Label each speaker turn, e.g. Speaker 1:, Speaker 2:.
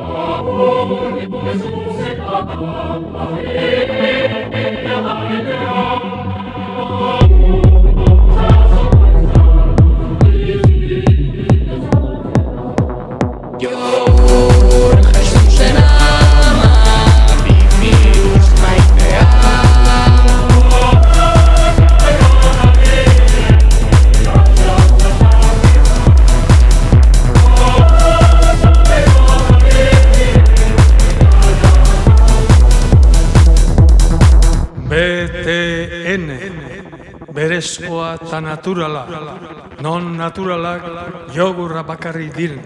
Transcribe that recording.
Speaker 1: oh et ad BTN Berezkoa eta naturala Non naturalak jogurra bakarri diren